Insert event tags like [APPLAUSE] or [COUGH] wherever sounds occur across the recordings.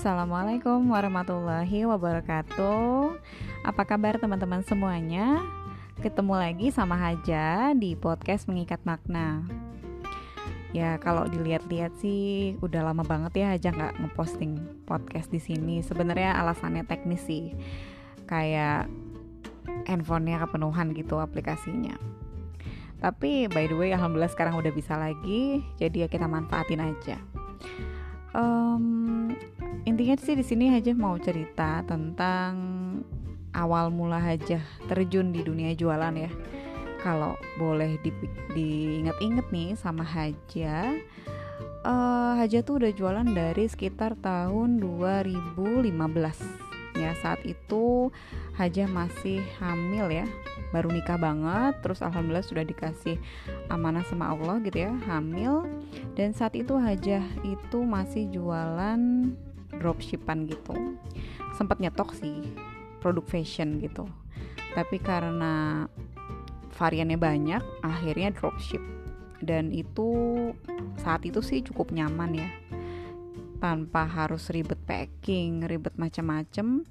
Assalamualaikum warahmatullahi wabarakatuh Apa kabar teman-teman semuanya? Ketemu lagi sama Haja di podcast Mengikat Makna Ya kalau dilihat-lihat sih udah lama banget ya Haja nggak ngeposting podcast di sini. Sebenarnya alasannya teknis sih, kayak handphonenya kepenuhan gitu aplikasinya. Tapi by the way, alhamdulillah sekarang udah bisa lagi, jadi ya kita manfaatin aja. Um, intinya sih di sini aja mau cerita tentang awal mula aja terjun di dunia jualan ya. Kalau boleh di, diinget-inget nih sama Haja, uh, Haja tuh udah jualan dari sekitar tahun 2015. Ya saat itu Haja masih hamil ya, baru nikah banget, terus alhamdulillah sudah dikasih amanah sama Allah gitu ya, hamil. Dan saat itu Haja itu masih jualan dropshipan gitu. Sempat nyetok sih produk fashion gitu. Tapi karena variannya banyak akhirnya dropship. Dan itu saat itu sih cukup nyaman ya tanpa harus ribet packing ribet macam-macam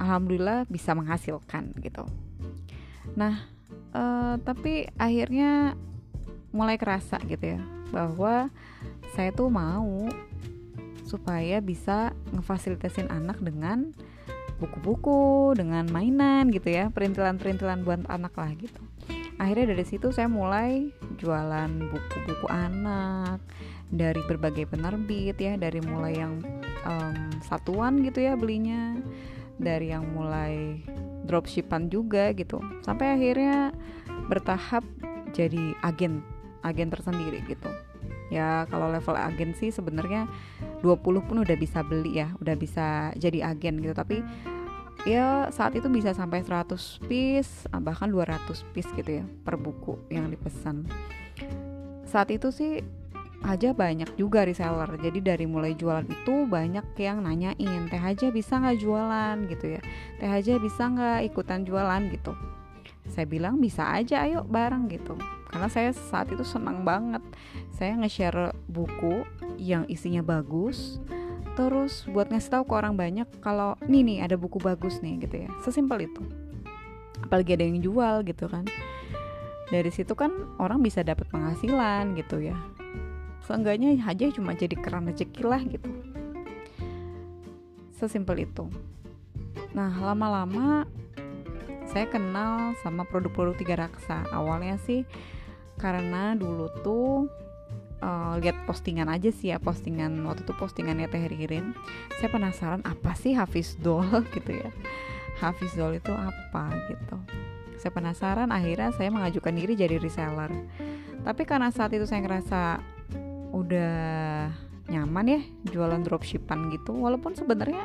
alhamdulillah bisa menghasilkan gitu nah uh, tapi akhirnya mulai kerasa gitu ya bahwa saya tuh mau supaya bisa ngefasilitasin anak dengan buku-buku, dengan mainan gitu ya, perintilan-perintilan buat anak lah gitu. Akhirnya dari situ saya mulai jualan buku-buku anak dari berbagai penerbit ya, dari mulai yang um, satuan gitu ya belinya, dari yang mulai dropshipan juga gitu, sampai akhirnya bertahap jadi agen agen tersendiri gitu. Ya kalau level agen sih sebenarnya 20 pun udah bisa beli ya udah bisa jadi agen gitu. Tapi ya saat itu bisa sampai 100 piece ah, bahkan 200 piece gitu ya per buku yang dipesan. Saat itu sih aja banyak juga reseller. Jadi dari mulai jualan itu banyak yang nanyain teh aja bisa nggak jualan? gitu ya. Teh aja bisa nggak ikutan jualan? gitu. Saya bilang bisa aja ayo bareng gitu. Karena saya saat itu senang banget. Saya nge-share buku yang isinya bagus terus buat ngasih tahu ke orang banyak kalau nih nih ada buku bagus nih gitu ya. Sesimpel itu. Apalagi ada yang jual gitu kan. Dari situ kan orang bisa dapat penghasilan gitu ya seenggaknya aja cuma jadi keran rezeki lah gitu. Sesimpel itu. Nah lama-lama saya kenal sama produk-produk tiga raksa. Awalnya sih karena dulu tuh uh, lihat postingan aja sih ya postingan waktu itu postingannya Teh Ririn. Saya penasaran apa sih Hafiz Doll [LAUGHS] gitu ya. Hafiz Doll itu apa gitu? Saya penasaran akhirnya saya mengajukan diri jadi reseller. Tapi karena saat itu saya ngerasa udah nyaman ya jualan dropshipan gitu. Walaupun sebenarnya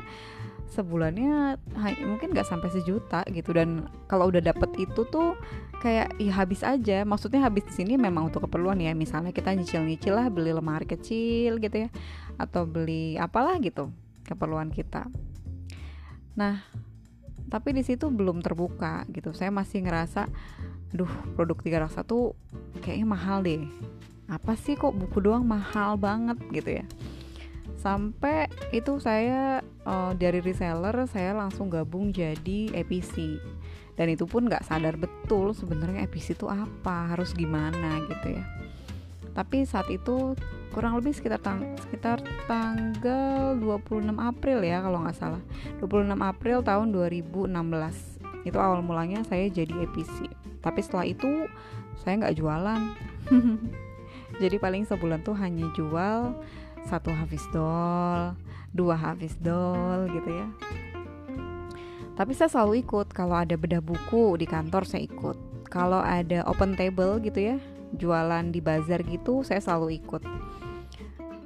sebulannya mungkin nggak sampai sejuta gitu. Dan kalau udah dapet itu tuh kayak ya habis aja. Maksudnya habis di sini memang untuk keperluan ya. Misalnya kita nyicil-nyicil lah beli lemari kecil gitu ya. Atau beli apalah gitu keperluan kita. Nah tapi di situ belum terbuka gitu. Saya masih ngerasa duh produk tiga rasa tuh kayaknya mahal deh apa sih kok buku doang? Mahal banget gitu ya. Sampai itu saya uh, dari reseller saya langsung gabung jadi EPC dan itu pun nggak sadar betul sebenarnya EPC itu apa harus gimana gitu ya. Tapi saat itu kurang lebih sekitar tang sekitar tanggal 26 April ya kalau nggak salah. 26 April tahun 2016 itu awal mulanya saya jadi EPC tapi setelah itu saya nggak jualan [LAUGHS] jadi paling sebulan tuh hanya jual satu Hafiz Dol, dua Hafiz Dol gitu ya. Tapi saya selalu ikut kalau ada bedah buku di kantor saya ikut. Kalau ada open table gitu ya, jualan di bazar gitu saya selalu ikut.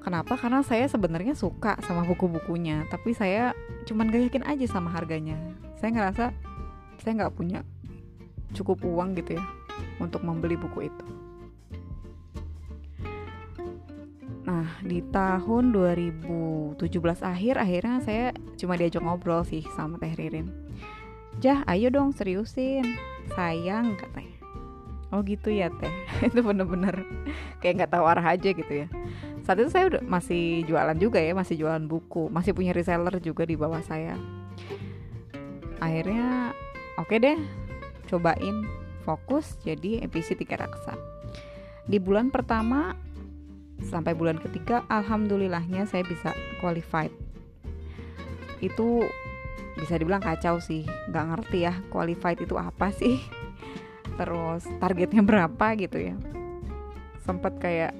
Kenapa? Karena saya sebenarnya suka sama buku-bukunya, tapi saya cuman gak yakin aja sama harganya. Saya ngerasa saya nggak punya cukup uang gitu ya untuk membeli buku itu. Nah, di tahun 2017 akhir akhirnya saya cuma diajak ngobrol sih sama Teh Ririn. Jah, ayo dong seriusin. Sayang katanya. Oh gitu ya Teh. [LAUGHS] Itu bener-bener kayak nggak tahu arah aja gitu ya. saat itu saya udah masih jualan juga ya masih jualan buku masih punya reseller juga di bawah saya akhirnya oke okay deh cobain fokus jadi EPC tiga raksa di bulan pertama sampai bulan ketiga alhamdulillahnya saya bisa qualified. Itu bisa dibilang kacau sih. Nggak ngerti ya qualified itu apa sih? [LAUGHS] Terus targetnya berapa gitu ya. Sempet kayak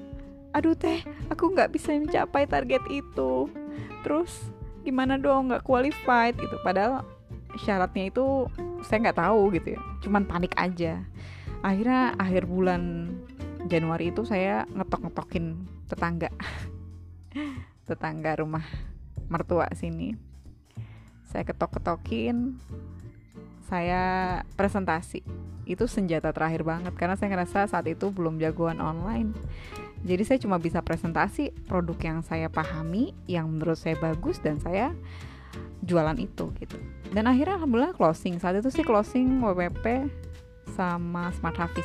aduh teh aku nggak bisa mencapai target itu. Terus gimana dong nggak qualified gitu. Padahal syaratnya itu saya nggak tahu gitu ya. Cuman panik aja. Akhirnya akhir bulan Januari itu saya ngetok-ngetokin tetangga. [LAUGHS] Tetangga rumah mertua sini. Saya ketok-ketokin saya presentasi. Itu senjata terakhir banget karena saya ngerasa saat itu belum jagoan online. Jadi saya cuma bisa presentasi produk yang saya pahami yang menurut saya bagus dan saya jualan itu gitu. Dan akhirnya alhamdulillah closing. Saat itu sih closing WWP sama Smart Hafiz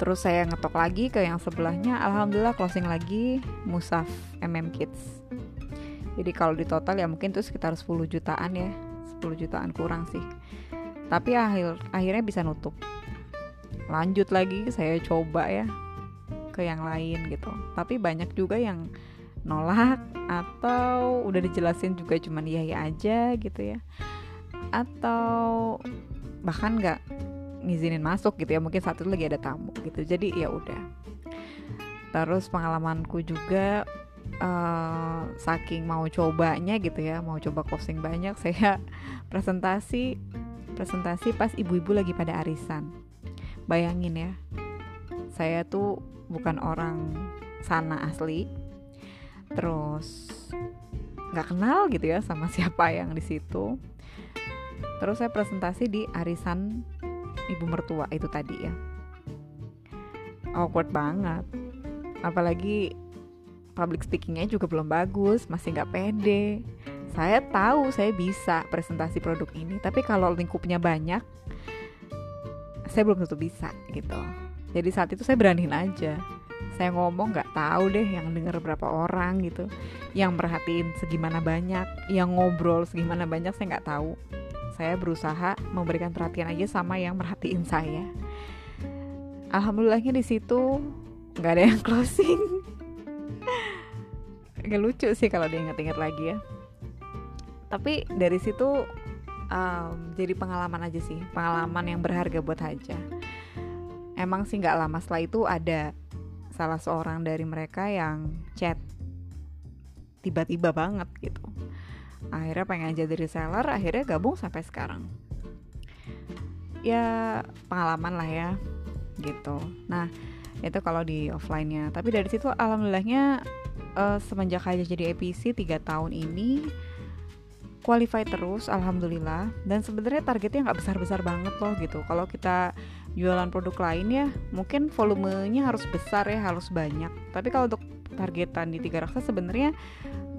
terus saya ngetok lagi ke yang sebelahnya alhamdulillah closing lagi Musaf MM Kids. Jadi kalau di total ya mungkin itu sekitar 10 jutaan ya 10 jutaan kurang sih. Tapi akhir akhirnya bisa nutup. Lanjut lagi saya coba ya ke yang lain gitu. Tapi banyak juga yang nolak atau udah dijelasin juga cuman iya iya aja gitu ya. Atau bahkan nggak ngizinin masuk gitu ya mungkin saat itu lagi ada tamu gitu. Jadi ya udah. Terus pengalamanku juga uh, saking mau cobanya gitu ya mau coba closing banyak [LAUGHS] saya presentasi presentasi pas ibu-ibu lagi pada arisan. Bayangin ya saya tuh bukan orang sana asli terus nggak kenal gitu ya sama [LAUGHS] siapa yang di situ. Terus saya presentasi di arisan ibu mertua itu tadi ya. Awkward banget. Apalagi public speakingnya juga belum bagus masih nggak pede. Saya tahu saya bisa presentasi produk ini tapi kalau lingkupnya banyak saya belum tentu bisa gitu. Jadi saat itu saya beraniin aja. Saya ngomong nggak tahu deh yang denger berapa orang gitu. Yang merhatiin segimana banyak yang ngobrol segimana banyak saya nggak tahu saya berusaha memberikan perhatian aja sama yang merhatiin saya. Alhamdulillahnya di situ nggak ada yang [LAUGHS] closing. Gak lucu sih kalau diingat-ingat lagi ya. Tapi dari situ um, jadi pengalaman aja sih pengalaman yang berharga buat aja emang sih nggak lama setelah itu ada salah seorang dari mereka yang chat tiba-tiba banget gitu akhirnya pengen jadi reseller akhirnya gabung sampai sekarang. Ya pengalaman lah ya gitu. Nah itu kalau di offline-nya. Tapi dari situ alhamdulillahnya uh, semenjak aja jadi EPC 3 tahun ini qualify terus alhamdulillah. Dan sebenarnya targetnya nggak besar-besar banget loh gitu. Kalau kita jualan produk lain ya mungkin volumenya harus besar ya harus banyak. Tapi kalau untuk targetan di tiga raksa sebenarnya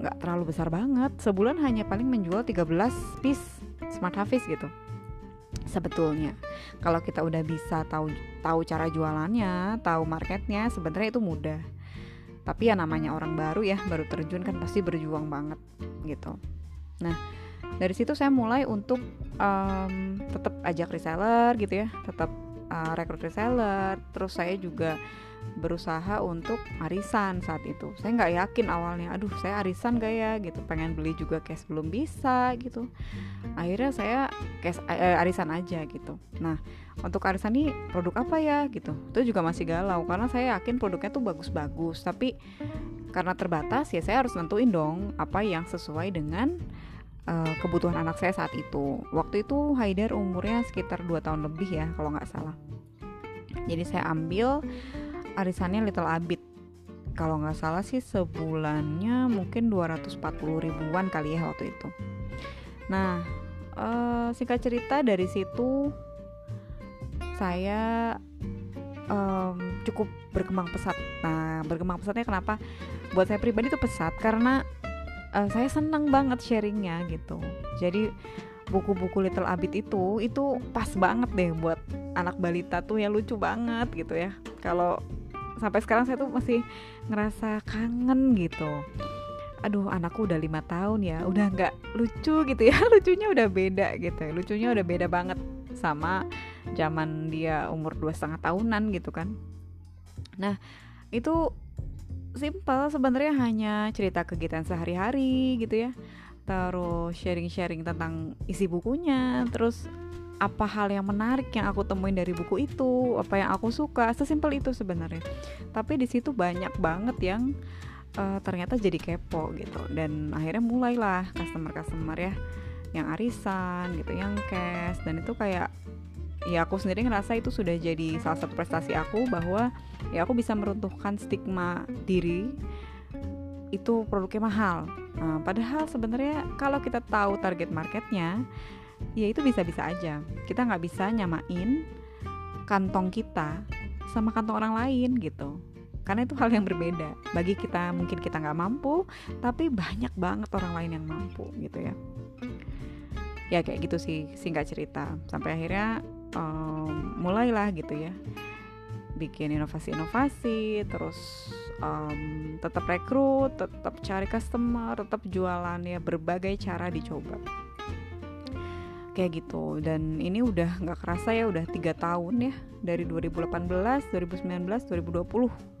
nggak terlalu besar banget. Sebulan hanya paling menjual 13 piece smart hafiz gitu. Sebetulnya kalau kita udah bisa tahu tahu cara jualannya tahu marketnya sebenarnya itu mudah. Tapi ya namanya orang baru ya baru terjun kan pasti berjuang banget gitu. Nah dari situ saya mulai untuk um, tetap ajak reseller gitu ya tetap uh, rekrut reseller terus saya juga berusaha untuk arisan saat itu. Saya nggak yakin awalnya aduh saya arisan gak ya? Gitu pengen beli juga cash belum bisa gitu. Akhirnya saya cash eh, arisan aja gitu. Nah untuk arisan ini produk apa ya? Gitu itu juga masih galau karena saya yakin produknya tuh bagus-bagus tapi karena terbatas ya saya harus nentuin dong apa yang sesuai dengan uh, kebutuhan anak saya saat itu. Waktu itu Haidar umurnya sekitar 2 tahun lebih ya kalau nggak salah. Jadi saya ambil arisannya Little Abit. Kalau nggak salah sih sebulannya mungkin 240 ribuan kali ya waktu itu. Nah, uh, singkat cerita dari situ saya um, cukup berkembang pesat. Nah, berkembang pesatnya kenapa? Buat saya pribadi itu pesat karena uh, saya senang banget sharingnya gitu. Jadi buku-buku Little Abit itu itu pas banget deh buat anak balita tuh ya lucu banget gitu ya. Kalau sampai sekarang saya tuh masih ngerasa kangen gitu. Aduh anakku udah lima tahun ya udah nggak lucu gitu ya. [LAUGHS] Lucunya udah beda gitu lucunya udah beda banget sama zaman dia umur dua setengah tahunan gitu kan. Nah itu simple sebenarnya hanya cerita kegiatan sehari-hari gitu ya. Terus sharing-sharing tentang isi bukunya terus apa hal yang menarik yang aku temuin dari buku itu apa yang aku suka sesimpel itu sebenarnya. Tapi di situ banyak banget yang uh, ternyata jadi kepo gitu. Dan akhirnya mulailah customer customer ya yang arisan gitu yang cash. Dan itu kayak ya aku sendiri ngerasa itu sudah jadi salah satu prestasi aku bahwa ya aku bisa meruntuhkan stigma diri itu produknya mahal. Nah, padahal sebenarnya kalau kita tahu target marketnya ya itu bisa-bisa aja. Kita nggak bisa nyamain kantong kita sama kantong orang lain gitu. Karena itu hal yang berbeda. Bagi kita mungkin kita nggak mampu tapi banyak banget orang lain yang mampu gitu ya. Ya kayak gitu sih singkat cerita. Sampai akhirnya um, mulailah gitu ya. Bikin inovasi-inovasi terus um, tetap rekrut tetap cari customer tetap jualan ya berbagai cara dicoba. Kayak gitu. Dan ini udah nggak kerasa ya udah tiga tahun ya dari 2018 2019 2020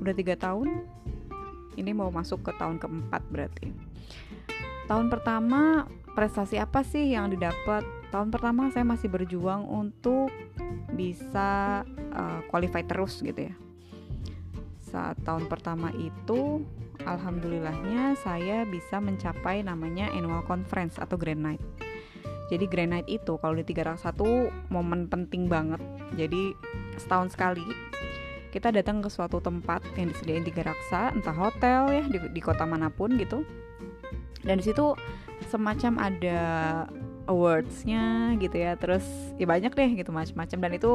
udah tiga tahun ini mau masuk ke tahun keempat berarti. Tahun pertama prestasi apa sih yang didapat tahun pertama saya masih berjuang untuk bisa uh, qualify terus gitu ya. Saat tahun pertama itu alhamdulillahnya saya bisa mencapai namanya annual conference atau grand night. Jadi grand night itu kalau di tiga satu momen penting banget. Jadi setahun sekali kita datang ke suatu tempat yang disediain tiga raksa entah hotel ya di, di kota mana pun gitu. Dan di situ semacam ada awardsnya gitu ya. Terus ya banyak deh gitu macam-macam dan itu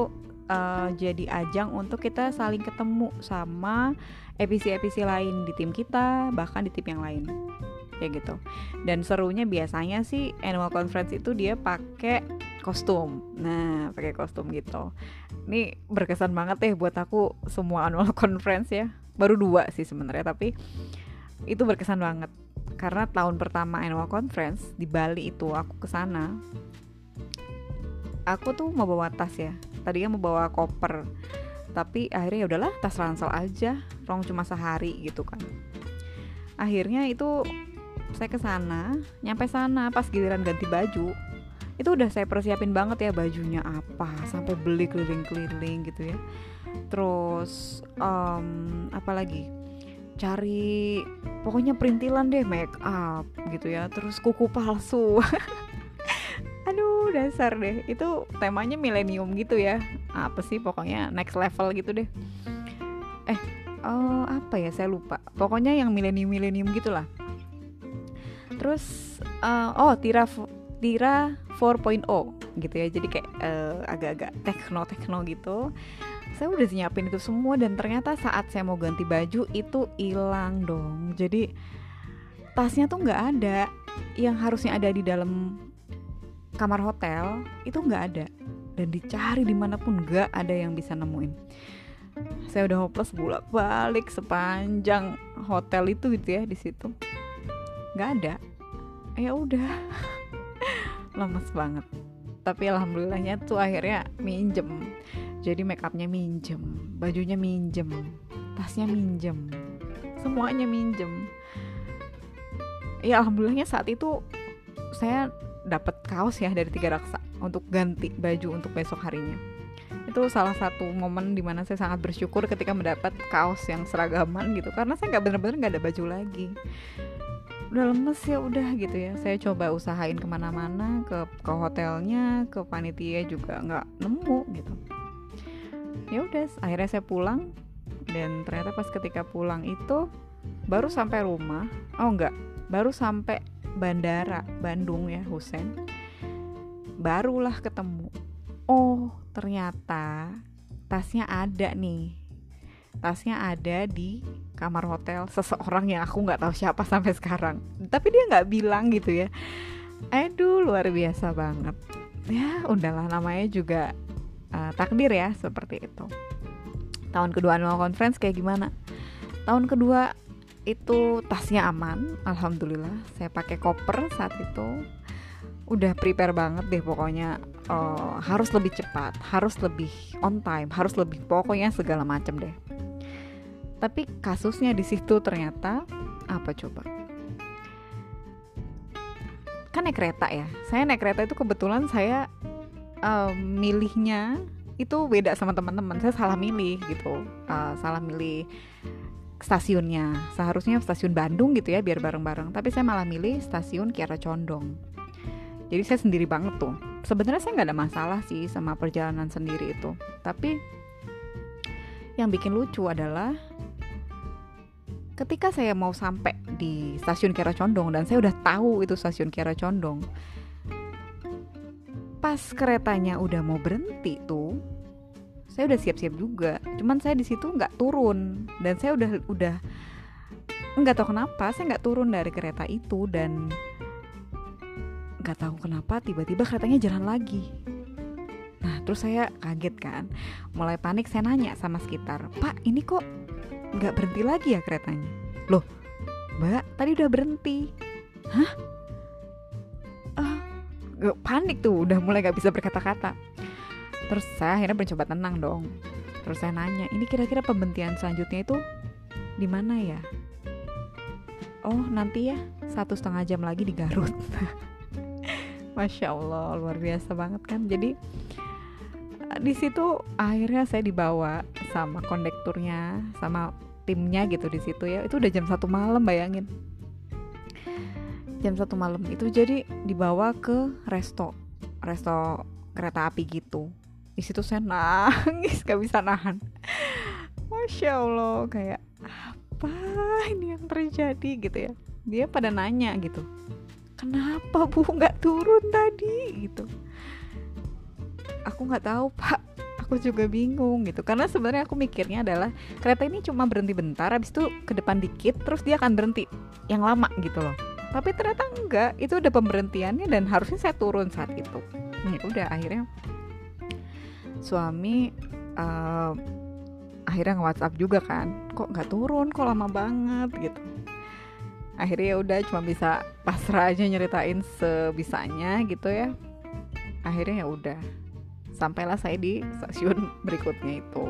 uh, jadi ajang untuk kita saling ketemu sama EPC-EPC lain di tim kita bahkan di tim yang lain. Kayak gitu. Dan serunya biasanya sih annual conference itu dia pakai kostum. Nah pakai kostum gitu. Ini berkesan banget deh buat aku semua annual [LAUGHS] conference ya. Baru dua sih sebenarnya tapi itu berkesan banget karena tahun pertama annual conference di Bali itu aku ke sana aku tuh mau bawa tas ya. Tadinya mau bawa koper tapi akhirnya ya udahlah tas ransel aja. Rong cuma sehari gitu kan. Akhirnya itu saya ke sana nyampe sana pas giliran ganti baju itu udah saya persiapin banget ya bajunya apa sampai beli keliling-keliling gitu ya. Terus um, apa lagi cari pokoknya perintilan deh make up gitu ya. Terus kuku palsu. [LAUGHS] Aduh dasar deh. Itu temanya milenium gitu ya. Apa sih pokoknya? Next level gitu deh. Eh uh, apa ya? Saya lupa. Pokoknya yang milenium milenium gitulah. Terus uh, oh tira tira 4.0 gitu ya. Jadi kayak uh, agak-agak tekno tekno gitu saya udah siapin itu semua dan ternyata saat saya mau ganti baju itu hilang dong. Jadi tasnya tuh nggak ada. Yang harusnya ada di dalam kamar hotel itu nggak ada. Dan dicari di mana pun nggak ada yang bisa nemuin. Saya udah hopeless bolak balik sepanjang hotel itu gitu ya di situ. Nggak ada. Ya udah. [LAUGHS] Lemes banget tapi alhamdulillahnya tuh akhirnya minjem. Jadi make upnya minjem bajunya minjem tasnya minjem semuanya minjem. Ya alhamdulillahnya saat itu saya dapat kaos ya dari tiga raksa untuk ganti baju untuk besok harinya. Itu salah satu momen di mana saya sangat bersyukur ketika mendapat kaos yang seragaman gitu. Karena saya nggak bener-bener nggak ada baju lagi udah lemes ya udah gitu ya. Saya coba usahain ke mana-mana ke ke hotelnya ke panitia juga nggak nemu gitu. Ya udah akhirnya saya pulang dan ternyata pas ketika pulang itu baru sampai rumah oh enggak baru sampai bandara Bandung ya Husen barulah ketemu. Oh ternyata tasnya ada nih tasnya ada di kamar hotel seseorang yang aku nggak tahu siapa sampai sekarang. Tapi dia nggak bilang gitu ya. Aduh luar biasa banget. Ya udahlah namanya juga uh, takdir ya seperti itu. Tahun kedua annual conference kayak gimana? Tahun kedua itu tasnya aman alhamdulillah. Saya pakai koper saat itu. Udah prepare banget deh pokoknya. Uh, harus lebih cepat harus lebih on time harus lebih pokoknya segala macam deh tapi kasusnya di situ ternyata apa coba? Kan naik kereta ya? Saya naik kereta itu kebetulan saya uh, milihnya itu beda sama teman-teman. Saya salah milih gitu. Uh, salah milih stasiunnya. Seharusnya stasiun Bandung gitu ya biar bareng-bareng. Tapi saya malah milih stasiun Kiara Condong. Jadi saya sendiri banget tuh. Sebenarnya saya nggak ada masalah sih sama perjalanan sendiri itu. Tapi yang bikin lucu adalah ketika saya mau sampai di stasiun Kiara Condong dan saya udah tahu itu stasiun Kiara Condong pas keretanya udah mau berhenti tuh saya udah siap-siap juga. Cuman saya di situ nggak turun dan saya udah udah nggak tahu kenapa saya nggak turun dari kereta itu dan nggak tahu kenapa tiba-tiba keretanya jalan lagi. Nah terus saya kaget kan. Mulai panik saya nanya sama sekitar pak ini kok nggak berhenti lagi ya keretanya? Loh mbak tadi udah berhenti. Hah? Uh, panik tuh udah mulai nggak bisa berkata-kata. Terus saya akhirnya mencoba tenang dong. Terus saya nanya ini kira-kira pembentian selanjutnya itu di mana ya? Oh nanti ya satu setengah jam lagi di Garut. [LAUGHS] Masya Allah luar biasa banget kan? Jadi di situ akhirnya saya dibawa sama kondekturnya sama timnya gitu di situ ya. Itu udah jam satu malam bayangin. Jam satu malam itu jadi dibawa ke resto resto kereta api gitu. Di situ saya nangis [LAUGHS] gak bisa nahan. Masya allah kayak apa ini yang terjadi? Gitu ya. Dia pada nanya gitu kenapa bu nggak turun tadi? Gitu. Aku nggak tahu pak aku juga bingung gitu. Karena sebenarnya aku mikirnya adalah kereta ini cuma berhenti bentar habis itu ke depan dikit terus dia akan berhenti yang lama gitu loh. Tapi ternyata enggak itu udah pemberhentiannya dan harusnya saya turun saat itu. Ya udah akhirnya suami uh, akhirnya nge-WhatsApp juga kan kok nggak turun? Kok lama banget? gitu. Akhirnya ya udah cuma bisa pasrah aja nyeritain sebisanya gitu ya. Akhirnya ya udah sampailah saya di stasiun berikutnya itu.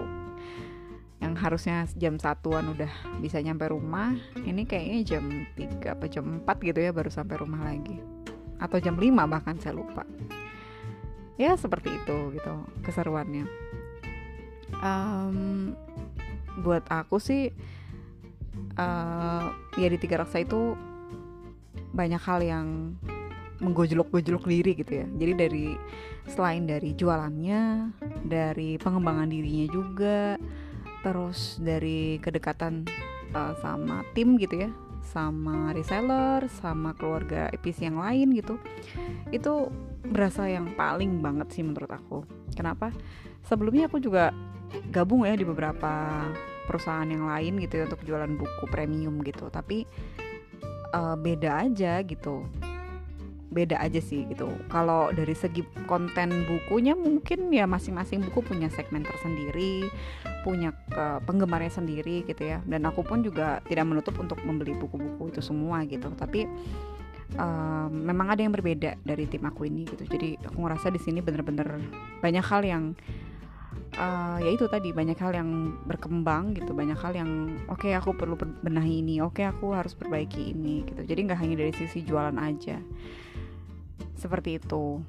Yang harusnya jam satuan udah bisa nyampe rumah ini kayaknya jam 3 apa jam 4 gitu ya baru sampai rumah lagi. Atau jam 5 bahkan saya lupa. Ya seperti itu gitu keseruannya. Um, buat aku sih uh, ya di tiga raksa itu banyak hal yang menggojlok-gojlok diri gitu ya. Jadi dari selain dari jualannya dari pengembangan dirinya juga terus dari kedekatan uh, sama tim gitu ya sama reseller sama keluarga EPC yang lain gitu itu berasa yang paling banget sih menurut aku. Kenapa? Sebelumnya aku juga gabung ya di beberapa perusahaan yang lain gitu ya untuk jualan buku premium gitu. Tapi uh, beda aja gitu beda aja sih gitu. Kalau dari segi konten bukunya mungkin ya masing-masing buku punya segmen tersendiri, punya uh, penggemarnya sendiri gitu ya. Dan aku pun juga tidak menutup untuk membeli buku-buku itu semua gitu. Tapi uh, memang ada yang berbeda dari tim aku ini gitu. Jadi aku ngerasa di sini bener-bener banyak hal yang uh, ya itu tadi banyak hal yang berkembang gitu banyak hal yang oke okay, aku perlu benahi ini oke okay, aku harus perbaiki ini gitu jadi nggak hanya dari sisi jualan aja seperti itu.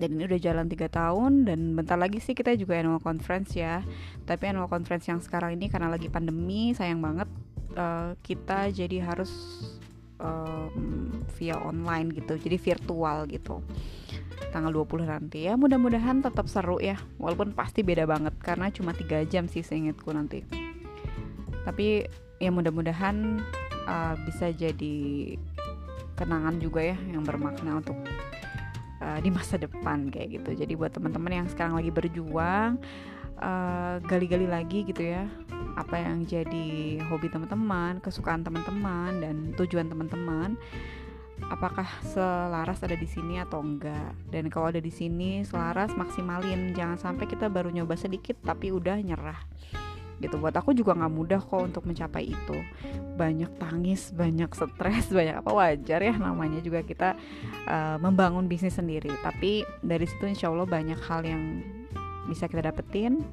Dan ini udah jalan tiga tahun dan bentar lagi sih kita juga annual conference ya. Tapi annual conference yang sekarang ini karena lagi pandemi sayang banget uh, kita jadi harus um, via online gitu jadi virtual gitu. Tanggal 20 nanti. Ya mudah-mudahan tetap seru ya walaupun pasti beda banget karena cuma tiga jam sih seingatku nanti. Tapi ya mudah-mudahan uh, bisa jadi kenangan juga ya yang bermakna untuk uh, di masa depan kayak gitu. Jadi buat teman-teman yang sekarang lagi berjuang eh, gali-gali uh, lagi gitu ya apa yang jadi hobi teman-teman kesukaan teman-teman dan tujuan teman-teman apakah selaras ada di sini atau enggak. Dan kalau ada di sini selaras maksimalin. Jangan sampai kita baru nyoba sedikit tapi udah nyerah gitu. Buat aku juga nggak mudah kok untuk mencapai itu. Banyak tangis banyak stres [LAUGHS] banyak apa wajar ya namanya juga kita uh, membangun bisnis sendiri. Tapi dari situ insya Allah banyak hal yang bisa kita dapetin.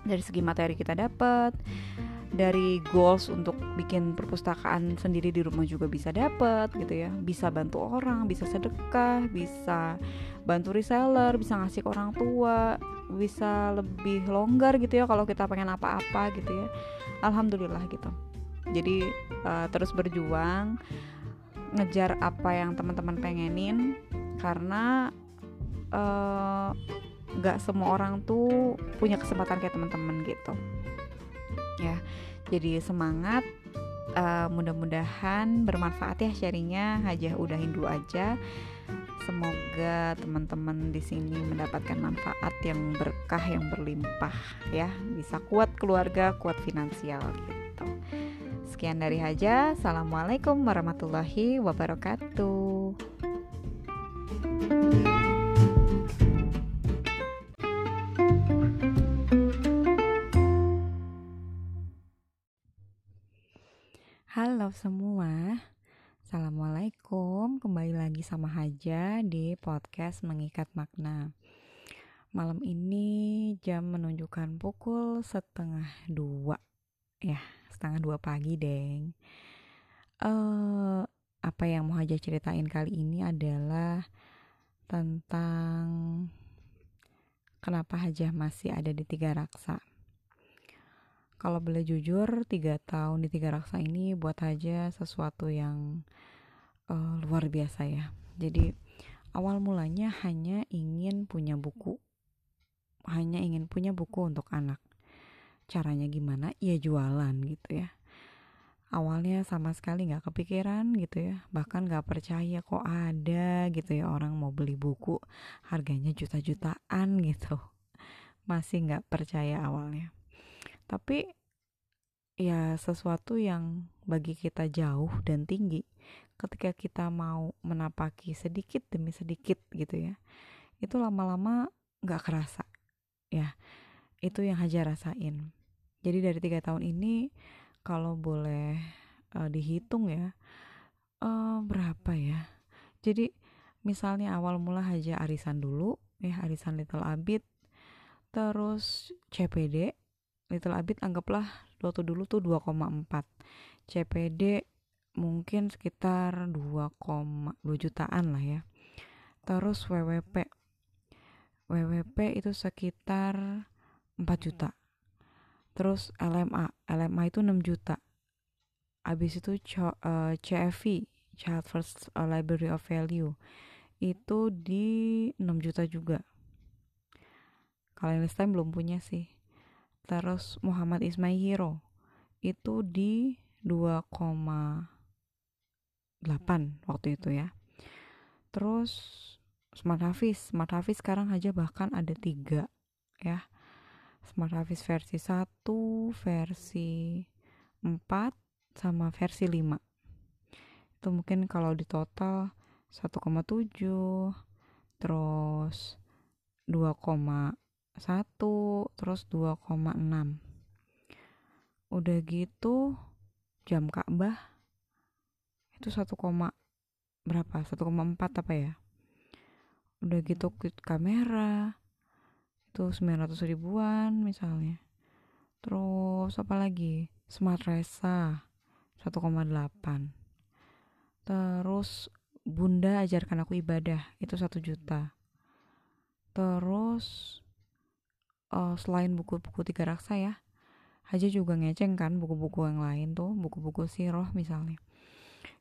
Dari segi materi kita dapat dari goals untuk bikin perpustakaan sendiri di rumah juga bisa dapat gitu ya. Bisa bantu orang bisa sedekah bisa bantu reseller bisa ngasih ke orang tua bisa lebih longgar gitu ya kalau kita pengen apa-apa gitu ya. Alhamdulillah gitu. Jadi uh, terus berjuang ngejar apa yang teman-teman pengenin karena uh, nggak semua orang tuh punya kesempatan kayak teman-teman gitu. Ya jadi semangat uh, mudah-mudahan bermanfaat ya sharingnya. Hajah udahin dulu aja semoga teman-teman di sini mendapatkan manfaat yang berkah yang berlimpah ya. Bisa kuat keluarga kuat finansial gitu. Sekian dari Haja. Assalamualaikum warahmatullahi wabarakatuh. Halo semua, Assalamualaikum Kembali lagi sama Haja di podcast Mengikat Makna. Malam ini jam menunjukkan pukul setengah dua. Ya, setengah dua pagi deng. Uh, Apa yang mau Haja ceritain kali ini adalah Tentang Kenapa Haja masih ada di Tiga Raksa kalau boleh jujur tiga tahun di tiga raksa ini buat aja sesuatu yang uh, luar biasa ya. Jadi awal mulanya hanya ingin punya buku. Hanya ingin punya buku untuk anak. Caranya gimana? Ya jualan gitu ya. Awalnya sama sekali nggak kepikiran gitu ya. Bahkan nggak percaya kok ada gitu ya orang mau beli buku harganya juta-jutaan gitu. Masih nggak percaya awalnya tapi ya sesuatu yang bagi kita jauh dan tinggi ketika kita mau menapaki sedikit demi sedikit gitu ya itu lama-lama nggak kerasa ya. Itu yang Haja rasain. Jadi dari tiga tahun ini kalau boleh uh, dihitung ya uh, berapa ya? Jadi misalnya awal mula Haja arisan dulu ya arisan Little Abid terus CPD Little Abid anggaplah waktu dulu tuh 2,4 CPD mungkin sekitar 2,2 jutaan lah ya. Terus WWP WWP itu sekitar 4 juta. Terus LMA LMA itu 6 juta. Habis itu CFV Child First eh, Library of Value itu di 6 juta juga. Kalau yang time belum punya sih terus Muhammad Ismail Hero. Itu di 2,8 waktu itu ya. Terus Smart Hafiz. Smart Hafiz sekarang aja bahkan ada tiga ya. Smart Hafiz versi 1 versi 4 sama versi 5 itu mungkin kalau di total 1,7 terus 2, satu terus 2,6 udah gitu jam Ka'bah itu 1, berapa? 1,4 apa ya? Udah gitu kamera itu 900 ribuan misalnya. Terus apa lagi? Smart resa 1,8 terus bunda ajarkan aku ibadah itu 1 juta. Terus uh, selain buku-buku tiga raksa ya Haja juga ngeceng kan buku-buku yang lain tuh buku-buku siroh misalnya.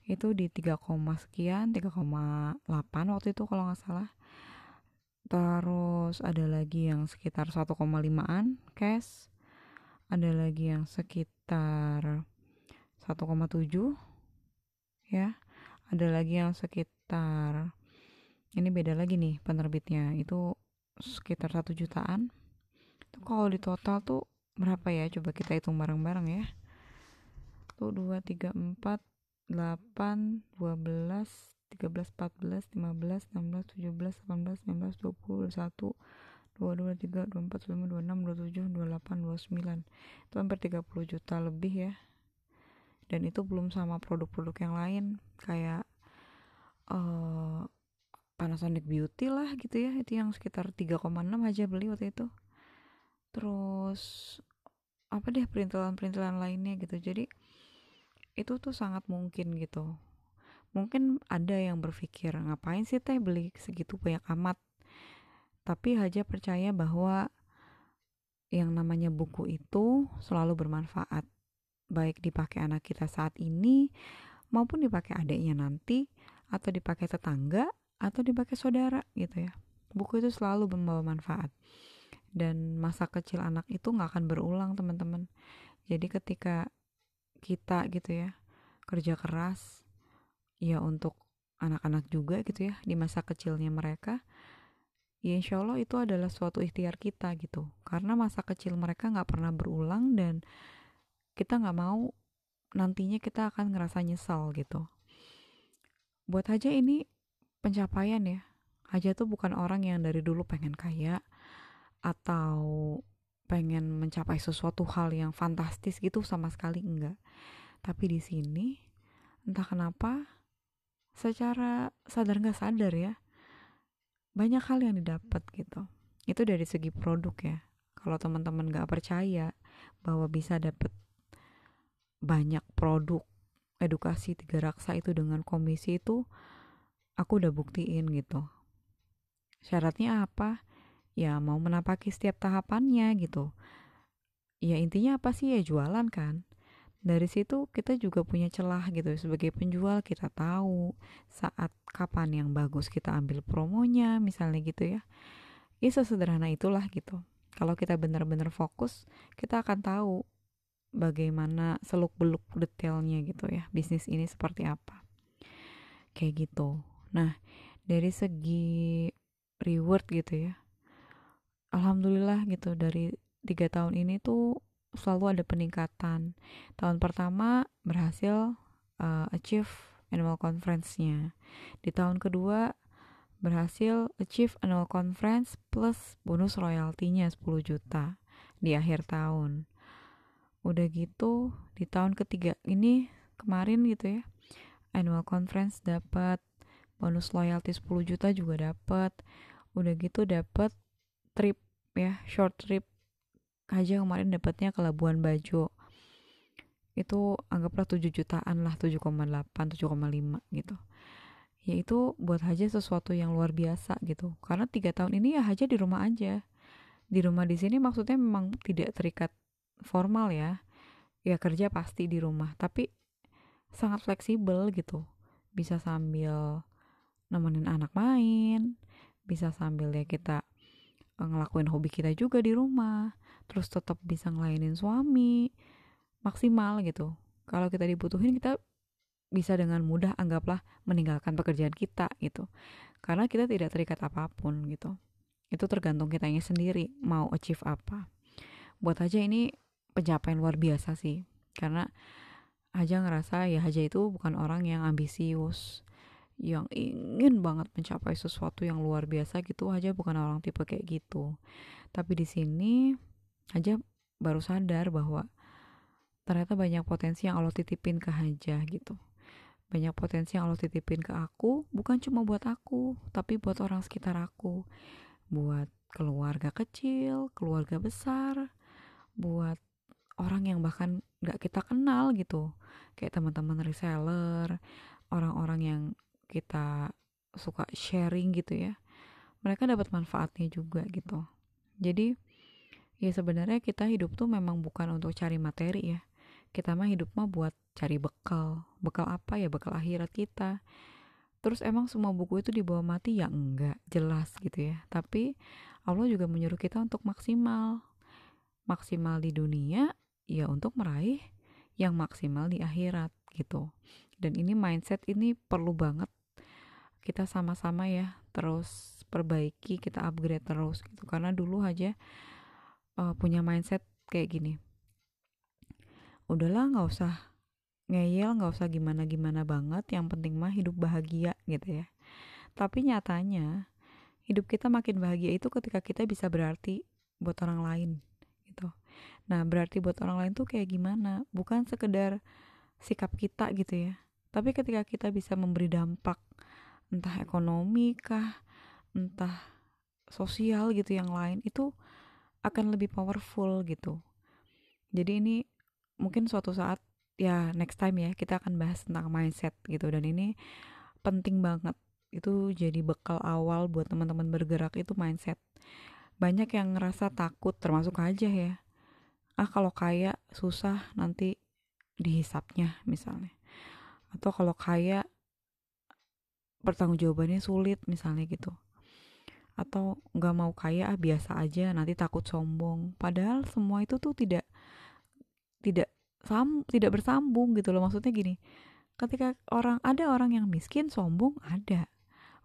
Itu di 3, sekian 3,8 waktu itu kalau nggak salah. Terus ada lagi yang sekitar 1,5an cash ada lagi yang sekitar 1,7 ya. Ada lagi yang sekitar ini beda lagi nih penerbitnya itu sekitar satu jutaan itu kalau di total tuh berapa ya? Coba kita hitung bareng-bareng ya. Tuh 2, 3, 4 8, 12 13 14 15 16 17 18 19 20 21 22 23 24 25 26 27 28 29 itu hampir 30 juta lebih ya. Dan itu belum sama produk-produk yang lain. Kayak uh, Panasonic Beauty lah gitu ya. Itu yang sekitar 3,6 aja beli waktu itu terus apa deh perintilan-perintilan lainnya gitu. Jadi itu tuh sangat mungkin gitu. Mungkin ada yang berpikir ngapain sih teh beli segitu banyak amat? Tapi Haja percaya bahwa yang namanya buku itu selalu bermanfaat. Baik dipakai anak kita saat ini maupun dipakai adiknya nanti atau dipakai tetangga atau dipakai saudara gitu ya. Buku itu selalu membawa manfaat dan masa kecil anak itu nggak akan berulang teman-teman. Jadi ketika kita gitu ya kerja keras ya untuk anak-anak juga gitu ya di masa kecilnya mereka ya insya Allah itu adalah suatu ikhtiar kita gitu. Karena masa kecil mereka nggak pernah berulang dan kita nggak mau nantinya kita akan ngerasa nyesal gitu. Buat aja ini pencapaian ya. Aja tuh bukan orang yang dari dulu pengen kaya atau pengen mencapai sesuatu hal yang fantastis gitu sama sekali enggak. Tapi di sini entah kenapa secara sadar nggak sadar ya banyak hal yang didapat gitu. Itu dari segi produk ya. Kalau teman-teman nggak percaya bahwa bisa dapat banyak produk edukasi tiga raksa itu dengan komisi itu aku udah buktiin gitu. Syaratnya apa ya mau menapaki setiap tahapannya gitu. Ya intinya apa sih? Ya jualan kan. Dari situ kita juga punya celah gitu. Sebagai penjual kita tahu saat kapan yang bagus kita ambil promonya misalnya gitu ya. Ya sesederhana itulah gitu. Kalau kita benar-benar fokus kita akan tahu bagaimana seluk beluk detailnya gitu ya. Bisnis ini seperti apa. Kayak gitu. Nah dari segi reward gitu ya alhamdulillah gitu dari tiga tahun ini tuh selalu ada peningkatan. Tahun pertama berhasil uh, achieve annual conference-nya. Di tahun kedua berhasil achieve annual conference plus bonus royaltinya 10 juta di akhir tahun. Udah gitu di tahun ketiga ini kemarin gitu ya annual conference dapat bonus loyalty 10 juta juga dapat. Udah gitu dapat trip ya short trip aja kemarin dapatnya ke Labuan Bajo. Itu anggaplah 7 jutaan lah 7,8 7,5 gitu. Ya itu buat Haja sesuatu yang luar biasa gitu. Karena tiga tahun ini ya Haja di rumah aja. Di rumah di sini maksudnya memang tidak terikat formal ya. Ya kerja pasti di rumah tapi sangat fleksibel gitu. Bisa sambil nemenin anak main bisa sambil ya kita ngelakuin hobi kita juga di rumah. Terus tetap bisa ngelayanin suami maksimal gitu. Kalau kita dibutuhin kita bisa dengan mudah anggaplah meninggalkan pekerjaan kita gitu. Karena kita tidak terikat apa pun gitu. Itu tergantung kitanya sendiri mau achieve apa. Buat aja ini pencapaian luar biasa sih. Karena aja ngerasa ya aja itu bukan orang yang ambisius yang ingin banget mencapai sesuatu yang luar biasa gitu aja bukan orang tipe kayak gitu. Tapi di sini aja baru sadar bahwa ternyata banyak potensi yang Allah titipin ke Haja gitu. Banyak potensi yang Allah titipin ke aku bukan cuma buat aku tapi buat orang sekitar aku. Buat keluarga kecil keluarga besar buat orang yang bahkan gak kita kenal gitu. Kayak teman-teman reseller orang-orang yang kita suka sharing gitu ya mereka dapat manfaatnya juga gitu. Jadi ya sebenarnya kita hidup tuh memang bukan untuk cari materi ya. Kita mah hidup mah buat cari bekal. Bekal apa ya? Bekal akhirat kita. Terus emang semua buku itu dibawa mati? Ya enggak jelas gitu ya. Tapi Allah juga menyuruh kita untuk maksimal. Maksimal di dunia ya untuk meraih yang maksimal di akhirat gitu. Dan ini mindset ini perlu banget kita sama-sama ya terus perbaiki kita upgrade terus gitu. Karena dulu aja uh, punya mindset kayak gini. Udahlah nggak usah ngeyel nggak usah gimana gimana banget yang penting mah hidup bahagia gitu ya. Tapi nyatanya hidup kita makin bahagia itu ketika kita bisa berarti buat orang lain gitu. Nah berarti buat orang lain tuh kayak gimana? Bukan sekedar sikap kita gitu ya. Tapi ketika kita bisa memberi dampak entah ekonomi kah entah sosial gitu yang lain itu akan lebih powerful gitu. Jadi ini mungkin suatu saat ya next time ya kita akan bahas tentang mindset gitu. Dan ini penting banget. Itu jadi bekal awal buat teman-teman bergerak itu mindset. Banyak yang ngerasa takut termasuk aja ya. Ah kalau kaya susah nanti dihisapnya misalnya. Atau kalau kaya pertanggungjawabannya sulit misalnya gitu. Atau nggak mau kaya ah biasa aja nanti takut sombong. Padahal semua itu tuh tidak tidak sam tidak bersambung gitu loh. Maksudnya gini ketika orang ada orang yang miskin sombong ada.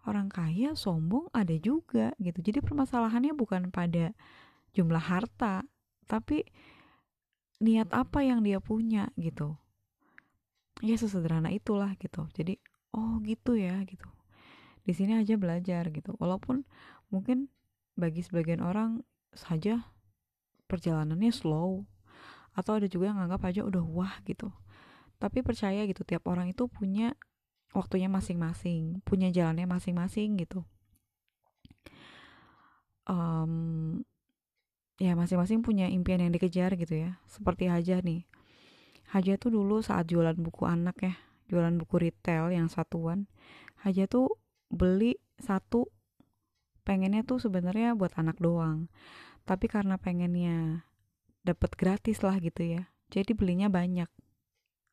Orang kaya sombong ada juga gitu. Jadi permasalahannya bukan pada jumlah harta tapi niat apa yang dia punya gitu. Ya sesederhana itulah gitu. Jadi oh gitu ya gitu. Di sini aja belajar gitu. Walaupun mungkin bagi sebagian orang saja perjalanannya slow atau ada juga yang nganggap aja udah wah gitu. Tapi percaya gitu tiap orang itu punya waktunya masing-masing punya jalannya masing-masing gitu. Um, ya masing-masing punya impian yang dikejar gitu ya. Seperti Haja nih. Haja tuh dulu saat jualan buku anak ya jualan buku retail yang satuan Haja tuh beli satu pengennya tuh sebenarnya buat anak doang. Tapi karena pengennya dapat gratis lah gitu ya jadi belinya banyak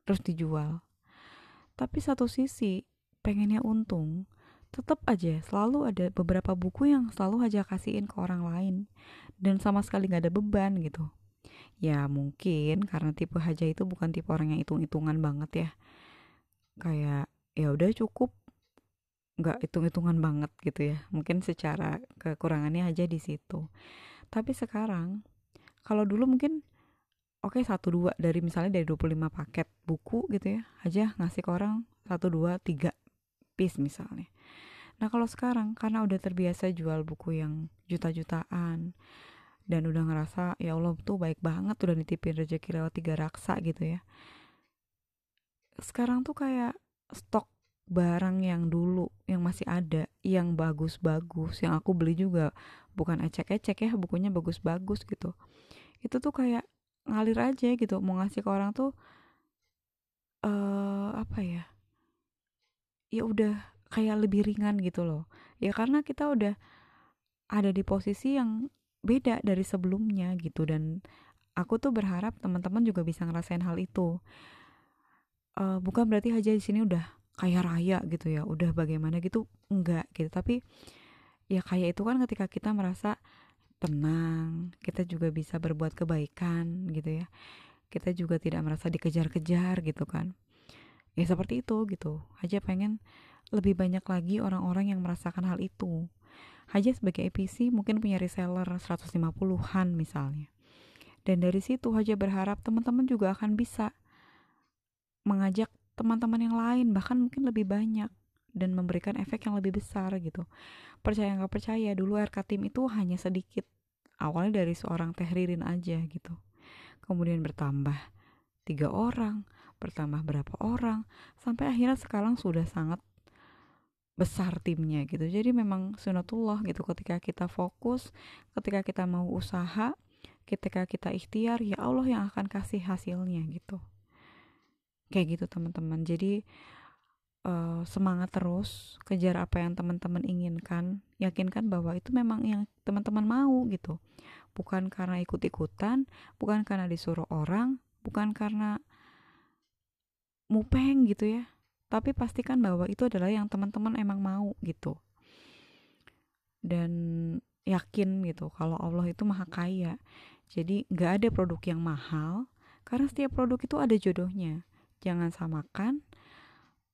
terus dijual. Tapi satu sisi pengennya untung tetap aja selalu ada beberapa buku yang selalu aja kasihin ke orang lain dan sama sekali nggak ada beban gitu. Ya mungkin karena tipe haja itu bukan tipe orang yang hitung-hitungan banget ya kayak ya udah cukup. Nggak hitung-hitungan banget gitu ya. Mungkin secara kekurangannya aja di situ. Tapi sekarang kalau dulu mungkin oke okay, satu dua dari misalnya dari 25 paket buku gitu ya aja ngasih ke orang satu dua tiga piece misalnya. Nah kalau sekarang karena udah terbiasa jual buku yang juta-jutaan dan udah ngerasa ya Allah tuh baik banget udah nitipin rezeki lewat tiga raksa gitu ya sekarang tuh kayak stok barang yang dulu yang masih ada yang bagus-bagus yang aku beli juga bukan ecek-ecek ya bukunya bagus-bagus gitu. Itu tuh kayak ngalir aja gitu mau ngasih ke orang tuh uh, apa ya ya udah kayak lebih ringan gitu loh. Ya karena kita udah ada di posisi yang beda dari sebelumnya gitu dan aku tuh berharap teman-teman juga bisa ngerasain hal itu uh, bukan berarti aja di sini udah kaya raya gitu ya udah bagaimana gitu enggak gitu tapi ya kayak itu kan ketika kita merasa tenang, kita juga bisa berbuat kebaikan gitu ya. Kita juga tidak merasa dikejar-kejar gitu kan. Ya seperti itu gitu. Haja pengen lebih banyak lagi orang-orang yang merasakan hal itu. Haja sebagai APC mungkin punya reseller 150-an misalnya. Dan dari situ Haja berharap teman-teman juga akan bisa mengajak teman-teman yang lain bahkan mungkin lebih banyak dan memberikan efek yang lebih besar gitu. Percaya nggak percaya, dulu RK Tim itu hanya sedikit. Awalnya dari seorang Teh Ririn aja gitu. Kemudian bertambah tiga orang, bertambah berapa orang, sampai akhirnya sekarang sudah sangat besar timnya gitu. Jadi memang sunatullah gitu ketika kita fokus, ketika kita mau usaha, ketika kita ikhtiar, ya Allah yang akan kasih hasilnya gitu. Kayak gitu teman-teman. Jadi uh, semangat terus kejar apa yang teman-teman inginkan. Yakinkan bahwa itu memang yang teman-teman mau gitu. Bukan karena ikut-ikutan bukan karena disuruh orang bukan karena mupeng gitu ya. Tapi pastikan bahwa itu adalah yang teman-teman emang mau gitu. Dan yakin gitu kalau Allah itu maha kaya. Jadi nggak ada produk yang mahal karena setiap produk itu ada jodohnya jangan samakan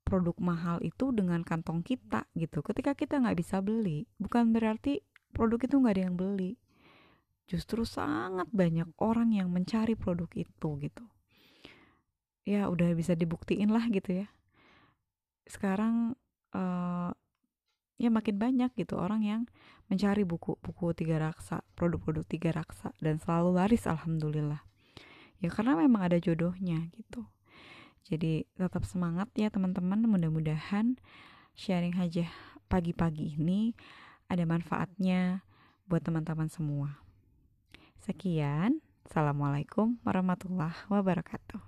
produk mahal itu dengan kantong kita gitu. Ketika kita nggak bisa beli bukan berarti produk itu nggak ada yang beli. Justru sangat banyak orang yang mencari produk itu gitu. Ya udah bisa dibuktiin lah gitu ya. Sekarang uh, ya makin banyak gitu orang yang mencari buku-buku tiga raksa produk-produk tiga raksa dan selalu laris alhamdulillah. Ya karena memang ada jodohnya gitu jadi tetap semangat ya teman-teman. Mudah-mudahan sharing aja pagi-pagi ini ada manfaatnya buat teman-teman semua. Sekian. Assalamualaikum warahmatullahi wabarakatuh